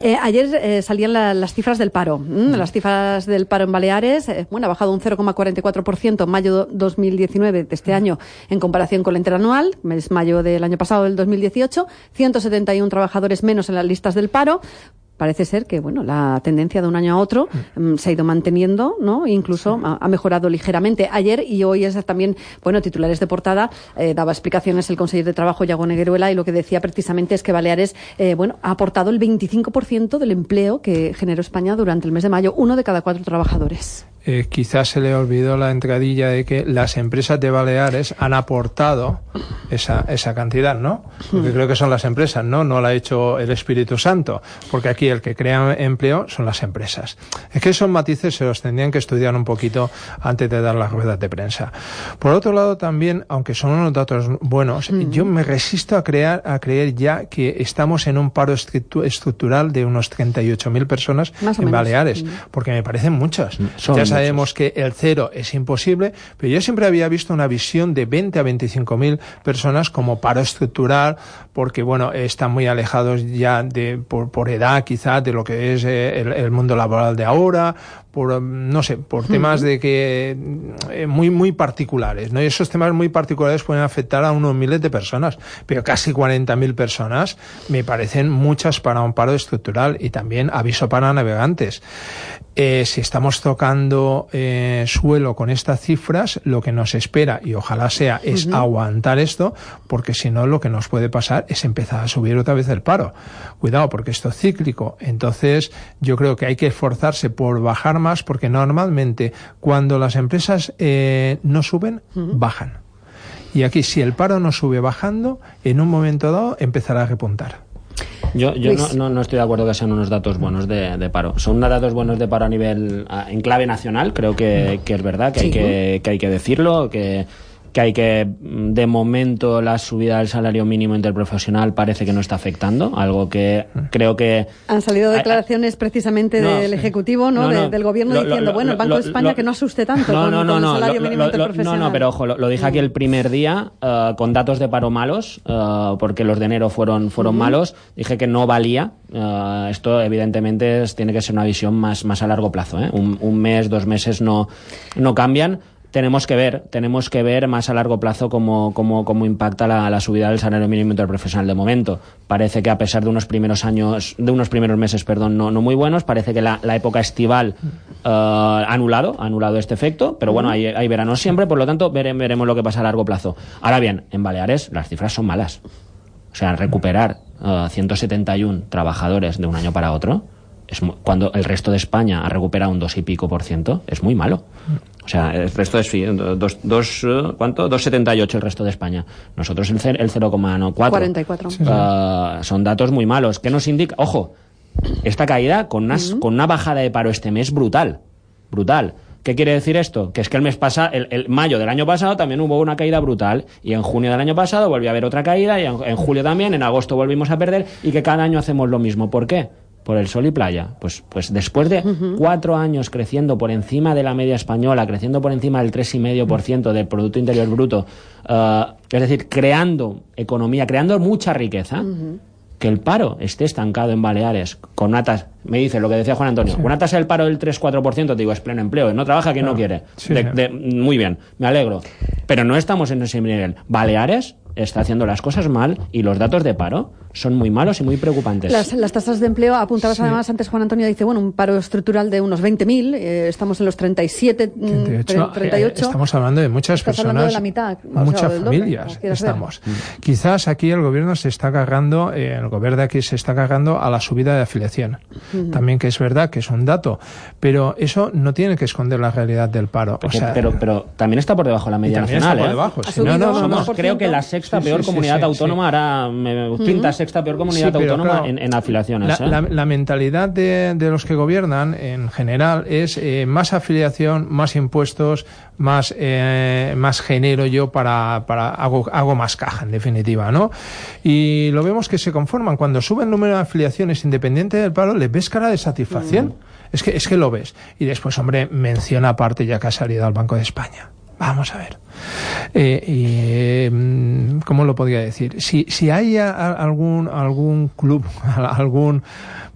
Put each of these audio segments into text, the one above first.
Eh, ayer eh, salían las cifras del paro. Las cifras del paro en Baleares, eh, bueno, ha bajado un 0,44% en mayo 2019 de este año en comparación con el interanual, mes mayo del año pasado, del 2018. 171 trabajadores menos en las listas del paro parece ser que bueno la tendencia de un año a otro mm, se ha ido manteniendo no incluso ha, mejorado ligeramente. Ayer y hoy es también bueno titulares de portada eh, daba explicaciones el consejero de trabajo Yago Negueruela y lo que decía precisamente es que Baleares eh, bueno ha aportado el 25% del empleo que generó España durante el mes de mayo uno de cada cuatro trabajadores eh, quizás se le olvidó la entradilla de que las empresas de Baleares han aportado esa, esa cantidad, ¿no? Porque creo que son las empresas, ¿no? No la ha hecho el Espíritu Santo, porque aquí el que crea empleo son las empresas. Es que esos matices se los tendrían que estudiar un poquito antes de dar las ruedas de prensa. Por otro lado, también, aunque son unos datos buenos, yo me resisto a, crear, a creer ya que estamos en un paro estructural de unos 38.000 personas en Baleares, porque me parecen muchas. ya sabemos que el cero es imposible, pero yo siempre había visto una visión de 20 a 25 mil personas como paro estructural, porque bueno, están muy alejados ya de, por, por edad quizá de lo que es eh, el, mundo laboral de ahora, por, no sé, por temas de que eh, muy, muy particulares, ¿no? Y esos temas muy particulares pueden afectar a unos miles de personas, pero casi 40.000 personas me parecen muchas para un paro estructural y también aviso para navegantes. Eh, si estamos tocando eh, suelo con estas cifras, lo que nos espera, y ojalá sea, es aguantar esto, porque si no, lo que nos puede pasar es empezar a subir otra vez el paro. Cuidado, porque esto es cíclico. Entonces, yo creo que hay que esforzarse por bajar más, porque normalmente cuando las empresas eh, no suben, bajan. Y aquí, si el paro no sube bajando, en un momento dado empezará a repuntar. Yo, yo no, no, estoy de acuerdo que sean unos datos buenos de, paro. Son unos datos buenos de paro a nivel, en clave nacional, creo que, que es verdad, que, hay que, que hay que decirlo, que que hay que, mm, de momento, la subida del salario mínimo interprofesional parece que no está afectando, algo que creo que... Han salido declaraciones precisamente del Ejecutivo, ¿no? del Gobierno diciendo, bueno, el Banco de España que no asuste tanto con, el salario mínimo interprofesional. No, no, pero ojo, lo, dije aquí el primer día uh, con datos de paro malos, uh, porque los de enero fueron, fueron malos, dije que no valía. Uh, esto, evidentemente, tiene que ser una visión más, más a largo plazo. ¿eh? Un, un mes, dos meses no, no cambian tenemos que ver, tenemos que ver más a largo plazo cómo, cómo, cómo impacta la, la, subida del salario mínimo interprofesional de momento. Parece que a pesar de unos primeros años, de unos primeros meses, perdón, no, no muy buenos, parece que la, la época estival uh, ha anulado, ha anulado este efecto, pero bueno, hay, hay verano siempre, por lo tanto veremos lo que pasa a largo plazo. Ahora bien, en Baleares las cifras son malas. O sea, recuperar uh, eh, 171 trabajadores de un año para otro, es cuando el resto de España ha recuperado un dos y pico por ciento, es muy malo. O sea, el resto es dos, dos, ¿cuánto? 2,78 el resto de España. Nosotros el, el 0,4. 44. Uh, son datos muy malos. ¿Qué nos indica? Ojo, esta caída con, unas, con una bajada de paro este mes brutal. Brutal. ¿Qué quiere decir esto? Que es que el mes pasado, el, mayo del año pasado también hubo una caída brutal y en junio del año pasado volvió a haber otra caída y en julio también, en agosto volvimos a perder y que cada año hacemos lo mismo. ¿Por qué? Por el sol y playa. Pues, pues después de cuatro años creciendo por encima de la media española, creciendo por encima del 3,5% del Producto Interior Bruto, uh, es decir, creando economía, creando mucha riqueza, que el paro esté estancado en Baleares con una tasa, me dice lo que decía Juan Antonio, una tasa del paro del 3-4%, te digo, es pleno empleo, no trabaja quien no quiere. muy bien, me alegro. Pero no estamos en ese nivel. Baleares está haciendo las cosas mal y los datos de paro son muy malos y muy preocupantes. Las, tasas de empleo, apuntabas además antes, Juan Antonio dice, bueno, un paro estructural de unos 20.000, eh, estamos en los 37, 38. Eh, estamos hablando de muchas personas, de la mitad, muchas familias estamos. Quizás aquí el gobierno se está cargando, eh, el gobierno de aquí se está cargando a la subida de afiliación. También que es verdad que es un dato, pero eso no tiene que esconder la realidad del paro. pero, pero, también está por debajo de la media nacional. Está por debajo, no, no, creo que la sexta Sí, peor sí, sí, comunidad sí, autónoma, ahora me, quinta, sexta peor comunidad Sí, autónoma claro, en, en afiliaciones. La, ¿eh? la- la mentalidad de, de los que gobiernan en general es eh, más afiliación, más impuestos, más, eh, más genero yo para, para hago, hago más caja en definitiva, ¿no? Y lo vemos que se conforman. Cuando sube el número de afiliaciones independiente del paro, les ves cara de satisfacción. Es que, es que lo ves. Y después, hombre, menciona aparte ya que ha salido al Banco de España. Vamos a ver. Eh, mm, ¿Cómo lo podría decir? Si, si hay algún, algún club, algún,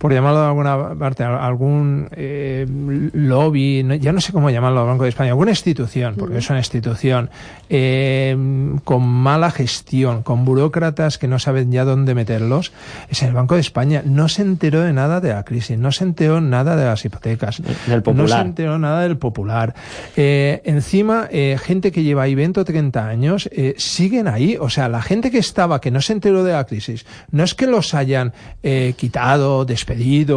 por llamarlo de alguna parte, algún eh, lobby, no- ya no sé cómo llamarlo al Banco de España, alguna institución, porque es una institución, eh, con mala gestión, con burócratas que no saben ya dónde meterlos, es el Banco de España. No se enteró de nada de la crisis, no se enteró nada de las hipotecas, Del no Popular. se enteró nada del popular. Eh, encima, eh, gente que lleva ahí 20 o 30 años eh, siguen ahí. O sea, la gente que estaba, que no se enteró de la crisis, no es que los hayan eh, quitado, despedido,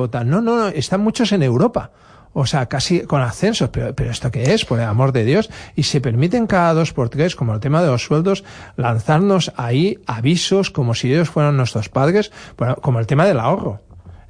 tal. No, no, no, están muchos en Europa. O sea, casi con ascensos, pero, pero ¿esto qué es? Por el amor de Dios. Y se permiten cada dos por tres, como el tema de los sueldos, lanzarnos ahí avisos como si ellos fueran nuestros padres, bueno, como el tema del ahorro.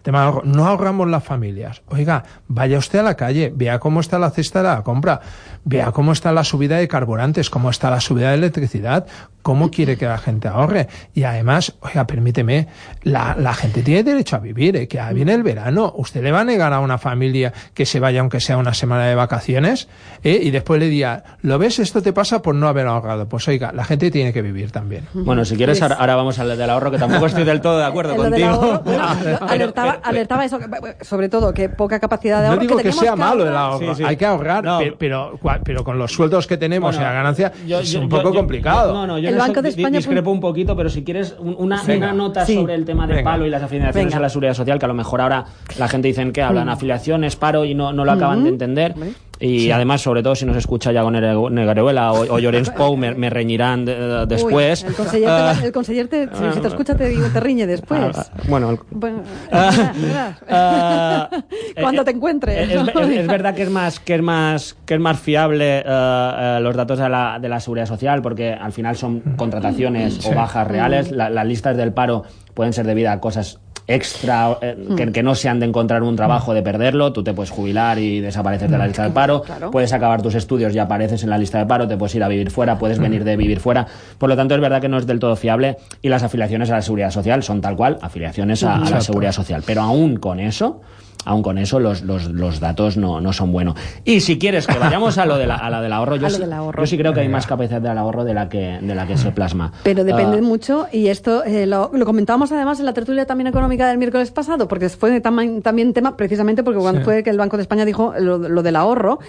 Tema ahorro. No ahorramos las familias. Oiga, vaya usted a la calle, vea cómo está la cesta de la compra, vea cómo está la subida de carburantes, cómo está la subida de electricidad, cómo quiere que la gente ahorre. Y además, oiga, permíteme, la, la gente tiene derecho a vivir, ¿eh? que ya viene el verano. ¿Usted le va a negar a una familia que se vaya aunque sea una semana de vacaciones? ¿eh? Y después le diga, ¿lo ves? Esto te pasa por no haber ahorrado. Pues oiga, la gente tiene que vivir también. Bueno, si quieres, Pues- ahora, ahora vamos al del ahorro, que tampoco estoy del todo de acuerdo contigo. ahorro, bueno, Pero- alertaba, pero- alertaba eso, que- sobre todo que poca capacidad de No ahorro. digo que, sea malo el ahorro, Sí, sí. hay que ahorrar, No. pe- pero, pero con los sueldos que tenemos Bueno, y la ganancia yo- es yo- un yo- poco yo- complicado. No, no, yo El Banco de España, discrepo un poquito, pero si quieres un- una, Venga. una nota Sí. sobre el tema del Venga. palo y las afiliaciones Venga. a la seguridad social, que a lo mejor ahora la gente dicen que hablan afiliaciones, paro y no, no lo acaban de entender. Y además, sobre todo, si nos escucha Yago Nere- Negaruela o, o Llorens Pou, me, me reñirán de- de- después. Uy, el conseller, te, Ah, el conseller te- si, si te escucha te, digo, te riñe después. ah, bueno, el- Bueno, Ah, ah, Cuando eh, te encuentres. Es, es- es verdad que es más que es más que es más fiable eh, eh, los datos de la, de la seguridad social porque al final son contrataciones o bajas reales. La- las listas del paro pueden ser debidas a cosas extra eh, que, que no sean de encontrar un trabajo de perderlo tú te puedes jubilar y desaparecer de la lista del paro Claro. puedes acabar tus estudios y apareces en la lista de paro te puedes ir a vivir fuera puedes venir de vivir fuera. Por lo tanto es verdad que no es del todo fiable y las afiliaciones a la seguridad social son tal cual afiliaciones a, a la seguridad social. Pero aún con eso aún con eso los, los, los datos no, no son buenos. Y si quieres que vayamos a lo, de la, a la del ahorro, yo, sí, del ahorro. yo sí creo que hay más capacidad del ahorro de la que, de la que se plasma. Pero depende Ah, mucho, y esto eh, lo, lo comentábamos además en la tertulia también económica del miércoles pasado, porque fue tam- también tema, precisamente porque cuando Sí. fue que el Banco de España dijo lo, lo del ahorro,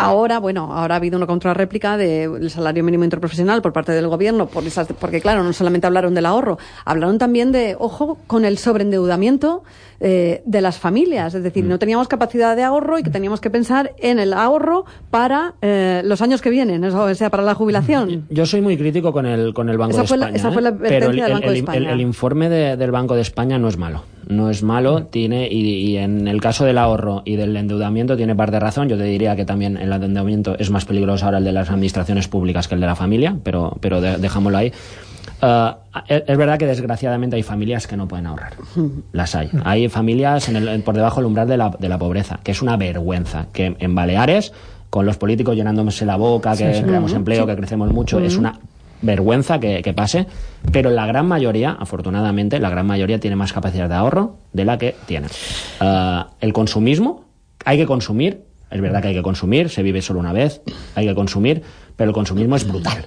Ahora, bueno, ahora ha habido una contrarréplica del salario mínimo interprofesional por parte del gobierno, por esas, porque claro, no solamente hablaron del ahorro, hablaron también de, ojo, con el sobreendeudamiento eh, de las familias. Es decir, no teníamos capacidad de ahorro y que teníamos que pensar en el ahorro para eh, los años que vienen, o sea, para la jubilación. Yo soy muy crítico con el, con el Banco Esa de la- España. esa ¿eh? fue la Pero el, del Banco el- de España. el informe de- del Banco de España no es malo. No es malo, tiene, y, y en el caso del ahorro y del endeudamiento tiene parte de razón. Yo te diría que también el endeudamiento es más peligroso ahora el de las administraciones públicas que el de la familia, pero, pero de- dejámoslo ahí. Ah, es es verdad que desgraciadamente hay familias que no pueden ahorrar. Las hay. Hay familias en el- por debajo del umbral de la, de la pobreza, que es una vergüenza. Que en Baleares, con los políticos llenándose la boca, que creamos empleo, que crecemos mucho, es una vergüenza que, que pase, pero la gran mayoría, afortunadamente, la gran mayoría tiene más capacidad de ahorro de la que tiene. Ah, el consumismo, hay que consumir, es verdad que hay que consumir, se vive solo una vez, hay que consumir, pero el consumismo es brutal.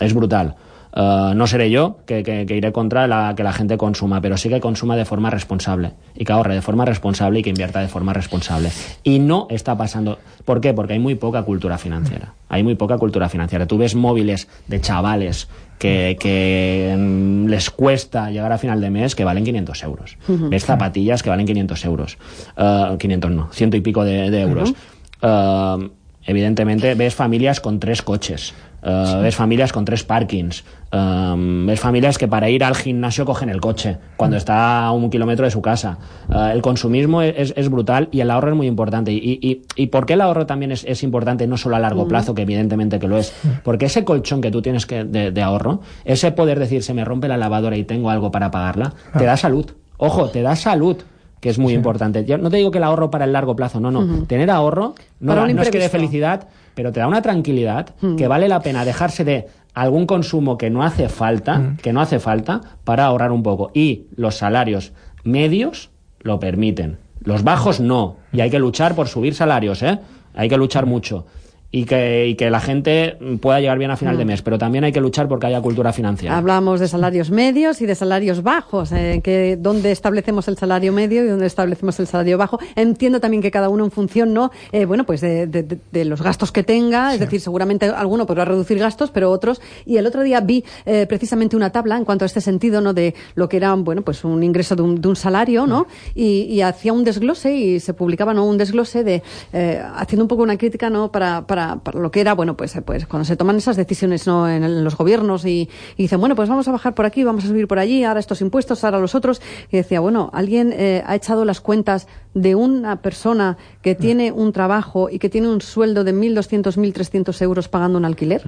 Es brutal. Ah, no seré yo que, que- que iré contra la, que la gente consuma, pero sí que consuma de forma responsable y que ahorre de forma responsable y que invierta de forma responsable. Y no está pasando. ¿Por qué? Porque hay muy poca cultura financiera. Hay muy poca cultura financiera. Tú ves móviles de chavales que, que mm, les cuesta llegar a final de mes que valen 500 euros. Ves zapatillas que valen 500 euros. Ah, 500 no, ciento y pico de, de euros. Ah, evidentemente ves familias con tres coches. Eh, ves familias con tres parkings. Eh, ves familias que para ir al gimnasio cogen el coche cuando está a un kilómetro de su casa. Eh, el consumismo es, es, brutal y el ahorro es muy importante. ¿Y, y, y por qué el ahorro también es, es, importante, no solo a largo plazo, que evidentemente que lo es? Porque ese colchón que tú tienes que, de, de ahorro, ese poder decir, se me rompe la lavadora y tengo algo para pagarla, te da salud. Ojo, te da salud que es muy sí. importante. Yo no te digo que el ahorro para el largo plazo, no, no. Uh -huh. Tener ahorro no, da, no es que dé felicidad, pero te da una tranquilidad uh -huh. que vale la pena dejarse de algún consumo que no hace falta, uh -huh. que no hace falta para ahorrar un poco. Y los salarios medios lo permiten. Los bajos no. Y hay que luchar por subir salarios, ¿eh? Hay que luchar mucho y que, y que la gente pueda llegar bien a final de mes, pero también hay que luchar porque haya cultura financiera. Hablamos de salarios medios y de salarios bajos, eh, que dónde establecemos el salario medio y dónde establecemos el salario bajo. Entiendo también que cada uno en función, ¿no? Eh, bueno, pues de, de, de, los gastos que tenga, sí. es decir, seguramente alguno podrá reducir gastos, pero otros. Y el otro día vi eh, precisamente una tabla en cuanto a este sentido, ¿no? De lo que era, bueno, pues un ingreso de un, de un salario, ¿no? Y, y, hacía un desglose y se publicaba, ¿no? Un desglose de, eh, haciendo un poco una crítica, ¿no? para, para para, para, lo que era, bueno, pues, pues cuando se toman esas decisiones ¿no? en, en los gobiernos y, y, dicen, bueno, pues vamos a bajar por aquí, vamos a subir por allí, ahora estos impuestos, ahora los otros. Y decía, bueno, alguien eh, ha echado las cuentas de una persona que tiene un trabajo y que tiene un sueldo de 1.200, 1.300 euros pagando un alquiler.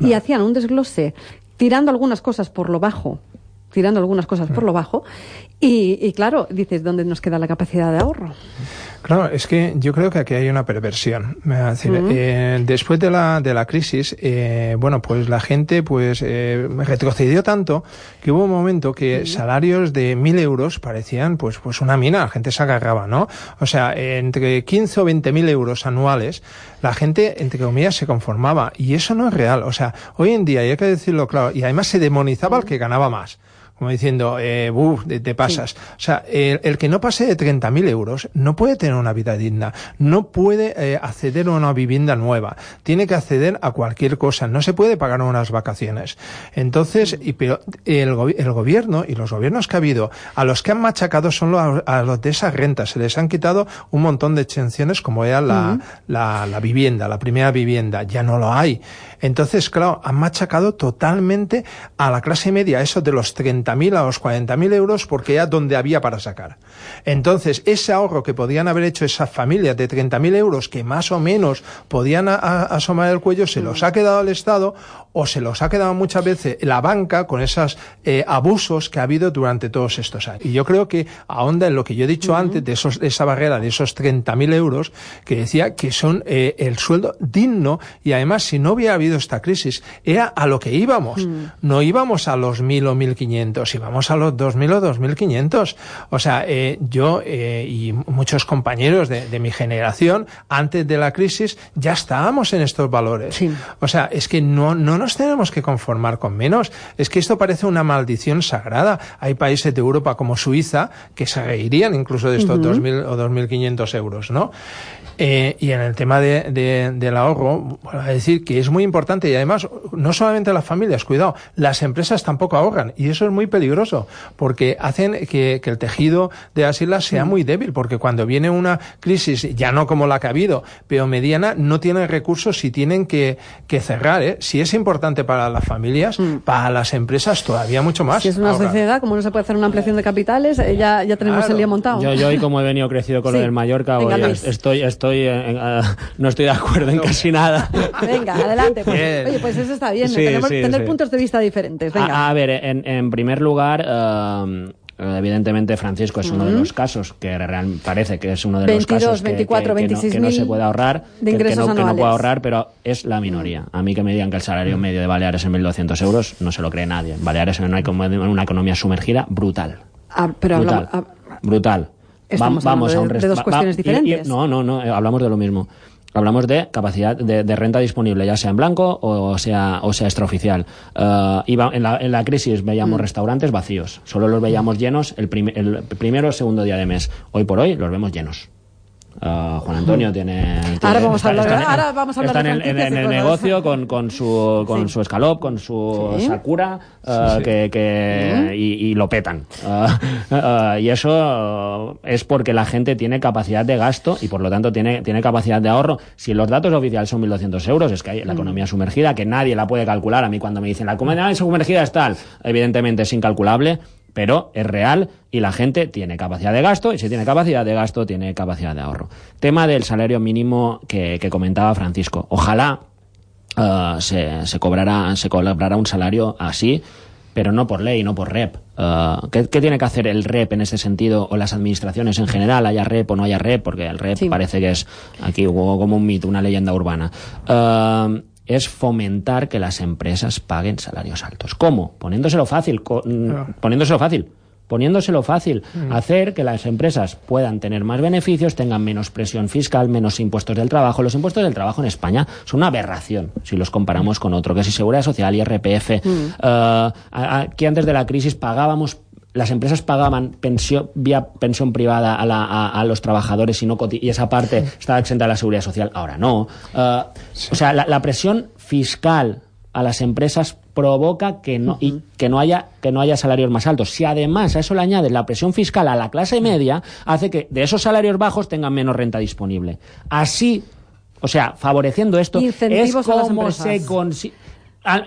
Y hacían un desglose tirando algunas cosas por lo bajo tirando algunas cosas por lo bajo y, y, claro, dices, ¿dónde nos queda la capacidad de ahorro? Claro, es que yo creo que aquí hay una perversión. Decir, uh -huh. eh, después de la, de la crisis, eh, bueno, pues la gente pues eh, retrocedió tanto que hubo un momento que uh -huh. salarios de mil euros parecían pues, pues una mina, la gente se agarraba, ¿no? O sea, entre 15 o 20 mil euros anuales, la gente, entre comillas, se conformaba. Y eso no es real. O sea, hoy en día, y hay que decirlo claro, y además se demonizaba uh -huh. al que ganaba más como diciendo, eh, buf, te, pasas. Sí. O sea, el, el, que no pase de 30.000 euros no puede tener una vida digna, no puede eh, acceder a una vivienda nueva, tiene que acceder a cualquier cosa, no se puede pagar unas vacaciones. Entonces, y, pero el, el gobierno y los gobiernos que ha habido, a los que han machacado son los, a los de esas rentas, se les han quitado un montón de exenciones como era la, uh -huh. la, la vivienda, la primera vivienda, ya no lo hay. Entonces, claro, han machacado totalmente a la clase media, eso de los 30.000 a los 40.000 euros, porque ya donde había para sacar. Entonces, ese ahorro que podían haber hecho esas familias de 30.000 euros, que más o menos podían a, a, asomar el cuello, se los ha quedado el Estado o se los ha quedado muchas veces la banca con esos eh, abusos que ha habido durante todos estos años. Y yo creo que ahonda en lo que yo he dicho uh -huh. antes de, esos, de esa barrera de esos 30.000 euros, que decía que son eh, el sueldo digno y además si no hubiera habido esta crisis, era a lo que íbamos. Uh -huh. No íbamos a los 1.000 o 1.500, íbamos a los 2.000 o 2.500. O sea, eh, yo eh, y muchos compañeros de, de, mi generación, antes de la crisis, ya estábamos en estos valores. Sí. O sea, es que no, no nos tenemos que conformar con menos. Es que esto parece una maldición sagrada. Hay países de Europa como Suiza que se reirían incluso de estos uh -huh. 2.000 o 2.500 euros, ¿no? Eh, y en el tema de, de, del ahorro, a decir que es muy importante y además no solamente las familias, cuidado, las empresas tampoco ahorran y eso es muy peligroso porque hacen que, que el tejido de las islas sea muy débil porque cuando viene una crisis, ya no como la que ha habido, pero mediana, no tienen recursos y tienen que, que cerrar. ¿eh? Si es importante para las familias, mm. para las empresas todavía mucho más. Si es una ahorrar. sociedad, como no se puede hacer una ampliación de capitales, eh, ya, ya tenemos claro. el día montado. Yo, yo hoy como he venido crecido con sí. lo del Mallorca, Venga, hoy estoy, estoy estoy en, uh, no estoy de acuerdo en casi nada. Venga, adelante. Pues. Oye, pues eso está bien, sí, tenemos, sí, tener sí. puntos de vista diferentes. Venga. A, a ver, en, en, primer lugar, uh, Evidentemente, Francisco es uno uh -huh. de los casos que real, parece que es uno de 22, los casos 24, que, que, 26 que, no, que, no, se puede ahorrar, de que, no, no, puede ahorrar, pero es la minoría. A mí que me digan que el salario medio de Baleares es 1.200 euros, no se lo cree nadie. Baleares en una, una economía sumergida brutal. Ah, pero brutal. Hablamos, ah, brutal. Estamos Va, vamos a un de, de dos cuestiones diferentes. Y, y, no, no, no, eh, hablamos de lo mismo. Hablamos de capacidad de, de, renta disponible, ya sea en blanco o sea, o sea extraoficial. Uh, iba, en, la, en la crisis veíamos mm. restaurantes vacíos, solo los veíamos llenos el, prim, el primero o segundo día de mes. Hoy por hoy los vemos llenos. Uh, Juan Antonio tiene, tiene, Ahora vamos a hablar- está ahora vamos a hablar está de en, el- en- en el negocio con, con su con Sí. su escalop, con su Sí. Sakura, uh, sí. que, que- y, y lo petan. Uh, uh, y eso es porque la gente tiene capacidad de gasto y por lo tanto tiene, tiene capacidad de ahorro. Si los datos oficiales son 1.200 euros, es que hay la economía sumergida, que nadie la puede calcular. A mí cuando me dicen la economía sumergida es tal, evidentemente es incalculable, pero es real y la gente tiene capacidad de gasto y si tiene capacidad de gasto tiene capacidad de ahorro. Tema del salario mínimo que, que comentaba Francisco. Ojalá eh, se, se cobrará se cobrará un salario así pero no por ley, no por rep. Eh, ¿qué, qué tiene que hacer el rep en ese sentido o las administraciones en general, haya rep o no haya rep? Porque el rep Sí. parece que es aquí como un mito, una leyenda urbana. Eh, es fomentar que las empresas paguen salarios altos. ¿Cómo? Poniéndoselo fácil, mm, poniéndoselo fácil. Poniéndoselo fácil, hacer que las empresas puedan tener más beneficios, tengan menos presión fiscal, menos impuestos del trabajo. Los impuestos del trabajo en España son una aberración si los comparamos con otro, que si Seguridad Social y RPF. eh, a- a- aquí antes de la crisis pagábamos las empresas pagaban pensión, vía pensión privada a, la- a- a los trabajadores y, no y esa parte estaba exenta de la seguridad social. Ahora no. Eh, O sea, la, la presión fiscal a las empresas provoca que no, y que, no haya, que no haya salarios más altos. Si además a eso le añades la presión fiscal a la clase media, hace que de esos salarios bajos tengan menos renta disponible. Así, o sea, favoreciendo esto, es como se consigue...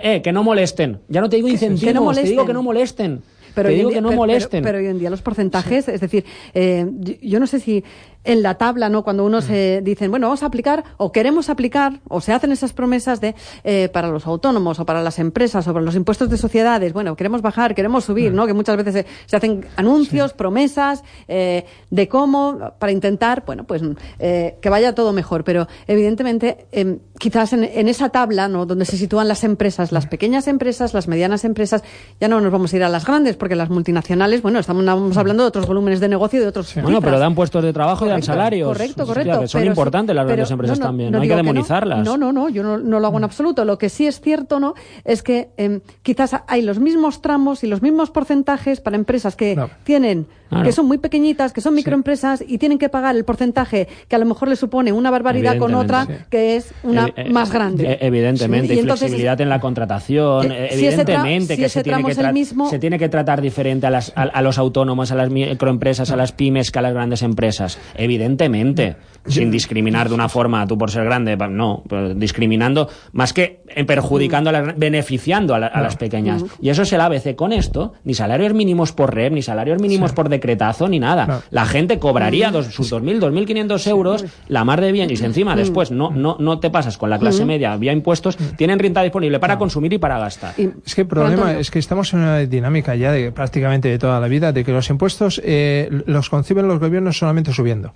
Eh, que no molesten. Ya no te digo incentivos, te digo que no molesten. Pero te hoy en digo día- que no pero- molesten. Pero, pero hoy en día los porcentajes, es decir, eh, yo no sé si en la tabla, ¿no? Cuando uno se dicen, bueno, vamos a aplicar o queremos aplicar o se hacen esas promesas de eh, para los autónomos o para las empresas o para los impuestos de sociedades, bueno, queremos bajar, queremos subir, ¿no? Que muchas veces se, se hacen anuncios, promesas eh, de cómo para intentar, bueno, pues eh, que vaya todo mejor. Pero evidentemente, em, quizás en, en esa tabla, ¿no? Donde se sitúan las empresas, las pequeñas empresas, las medianas empresas, ya no nos vamos a ir a las grandes, porque las multinacionales, bueno, estamos, estamos hablando de otros volúmenes de negocio de otros. Bueno, pero dan puestos de trabajo dan salarios. Correcto, Hostia, correcto. que son pero- importantes las pero- grandes empresas no, no, también. No, hay que demonizarlas. No, no, no, yo no, no lo hago en absoluto. Lo que sí es cierto, ¿no? Es que em, quizás hay los mismos tramos y los mismos porcentajes para empresas que No. tienen, Claro. que son muy pequeñitas, que son microempresas y tienen que pagar el porcentaje que a lo mejor le supone una barbaridad con otra que es una eh, más grande. eh, Evidentemente, Sí, y y entonces- flexibilidad en la contratación, Eh, si ese tra- evidentemente si que ese se tiene tramo que, es el mismo- se tiene que tratar diferente a, las, a, a los autónomos, a las microempresas, a las pymes que a las grandes empresas. Evidentemente, sin discriminar de una forma, tú por ser grande, no, pero discriminando, más que eh, perjudicando, a las, beneficiando a, la- a las pequeñas. Y eso es el ABC. Con esto, ni salarios mínimos por REP, ni salarios mínimos por decretazo, ni nada. La gente cobraría dos, sus 2.000, 2.500 euros, la mar de bien, y si encima después no, no, no te pasas con la clase media vía impuestos, tienen renta disponible para consumir y para gastar. Y- Es que el problema es que estamos en una dinámica ya de prácticamente de toda la vida de que los impuestos eh, los conciben los gobiernos solamente subiendo.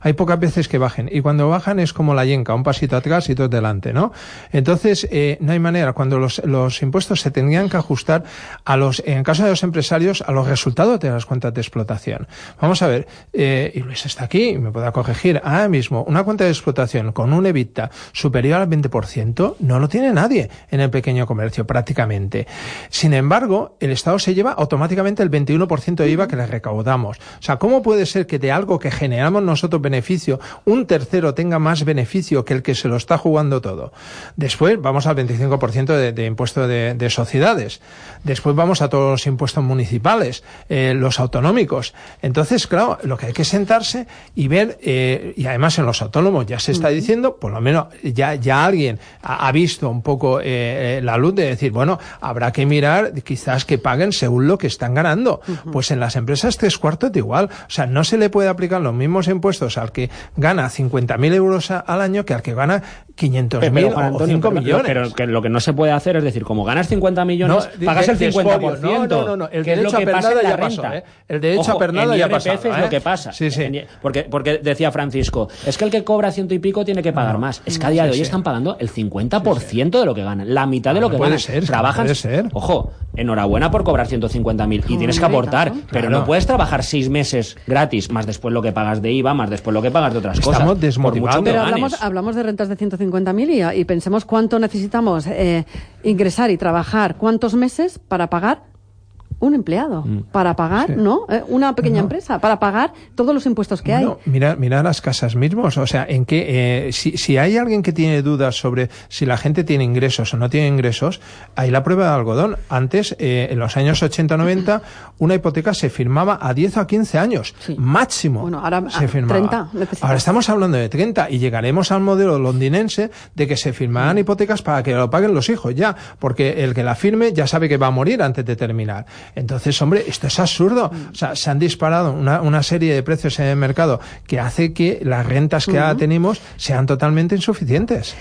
Hay pocas veces que bajen y cuando bajan es como la yenca, un pasito atrás y dos delante, ¿no? Entonces eh, no hay manera. Cuando los, los impuestos se tendrían que ajustar a los, en caso de los empresarios, a los resultados de las cuentas de explotación. Vamos a ver, eh, y Luis está aquí me puede corregir. Ahora mismo una cuenta de explotación con un EBITDA superior al 20% no lo tiene nadie en el pequeño comercio prácticamente. Sin embargo, el Estado se lleva automáticamente el 21% de IVA que le recaudamos. O sea, ¿cómo puede ser que de algo que generamos nosotros beneficio, un tercero tenga más beneficio que el que se lo está jugando todo? Después vamos al 25% de, de impuesto de, de sociedades. Después vamos a todos los impuestos municipales, eh, los autonómicos. Entonces, claro, lo que hay que sentarse y ver, eh, y además en los autónomos ya se está diciendo, por lo menos ya, ya alguien ha, ha visto un poco eh, eh, la luz de decir, bueno, habrá que mirar quizás que paguen según lo que están ganando. Pues en las empresas tres cuartos de igual. O sea, no se le puede aplicar los mismos impuestos al que gana 50.000 euros al año que al que gana 500.000 Pero, Juan o Antonio, 5 pero- millones. Pero que lo que no se puede hacer es decir, como ganas 50 millones, No, pagas de- el de 50%. expolio. No, no, no, no. El derecho a pernada ya pasó. ¿eh? El derecho a pernada ya pasado, es ¿eh? lo que pasa. Sí, sí. En- porque, porque decía Francisco, es que el que cobra ciento y pico tiene que pagar más. Es que a día de hoy sí. están pagando el 50% de lo que ganan. La mitad de lo no que puede ganan. ser, Trabajan. puede ser. Ojo, enhorabuena por cobrar 150.000 y tienes que aportar, pero no puedes trabajar seis meses gratis, más después lo que pagas de IVA, más después lo que pagas de otras cosas. Estamos por desmotivando. Pero hablamos, hablamos de rentas de 150.000 y, y pensemos cuánto necesitamos eh, ingresar y trabajar, cuántos meses para pagar un empleado para pagar, ¿no? Eh, una pequeña empresa para pagar todos los impuestos que Bueno, hay. mira, mira las casas mismos. O sea, en que eh, si, si hay alguien que tiene dudas sobre si la gente tiene ingresos o no tiene ingresos, hay la prueba de algodón. Antes, eh, en los años 80-90, una hipoteca se firmaba a 10 o a 15 años, Sí. máximo. Bueno, ahora se a firmaba. 30 necesitas. Ahora estamos hablando de 30 y llegaremos al modelo londinense de que se firmarán Mm. hipotecas para que lo paguen los hijos ya, porque el que la firme ya sabe que va a morir antes de terminar. Entonces, hombre, esto es absurdo. O sea, se han disparado una, una serie de precios en el mercado que hace que las rentas que ahora tenemos sean totalmente insuficientes.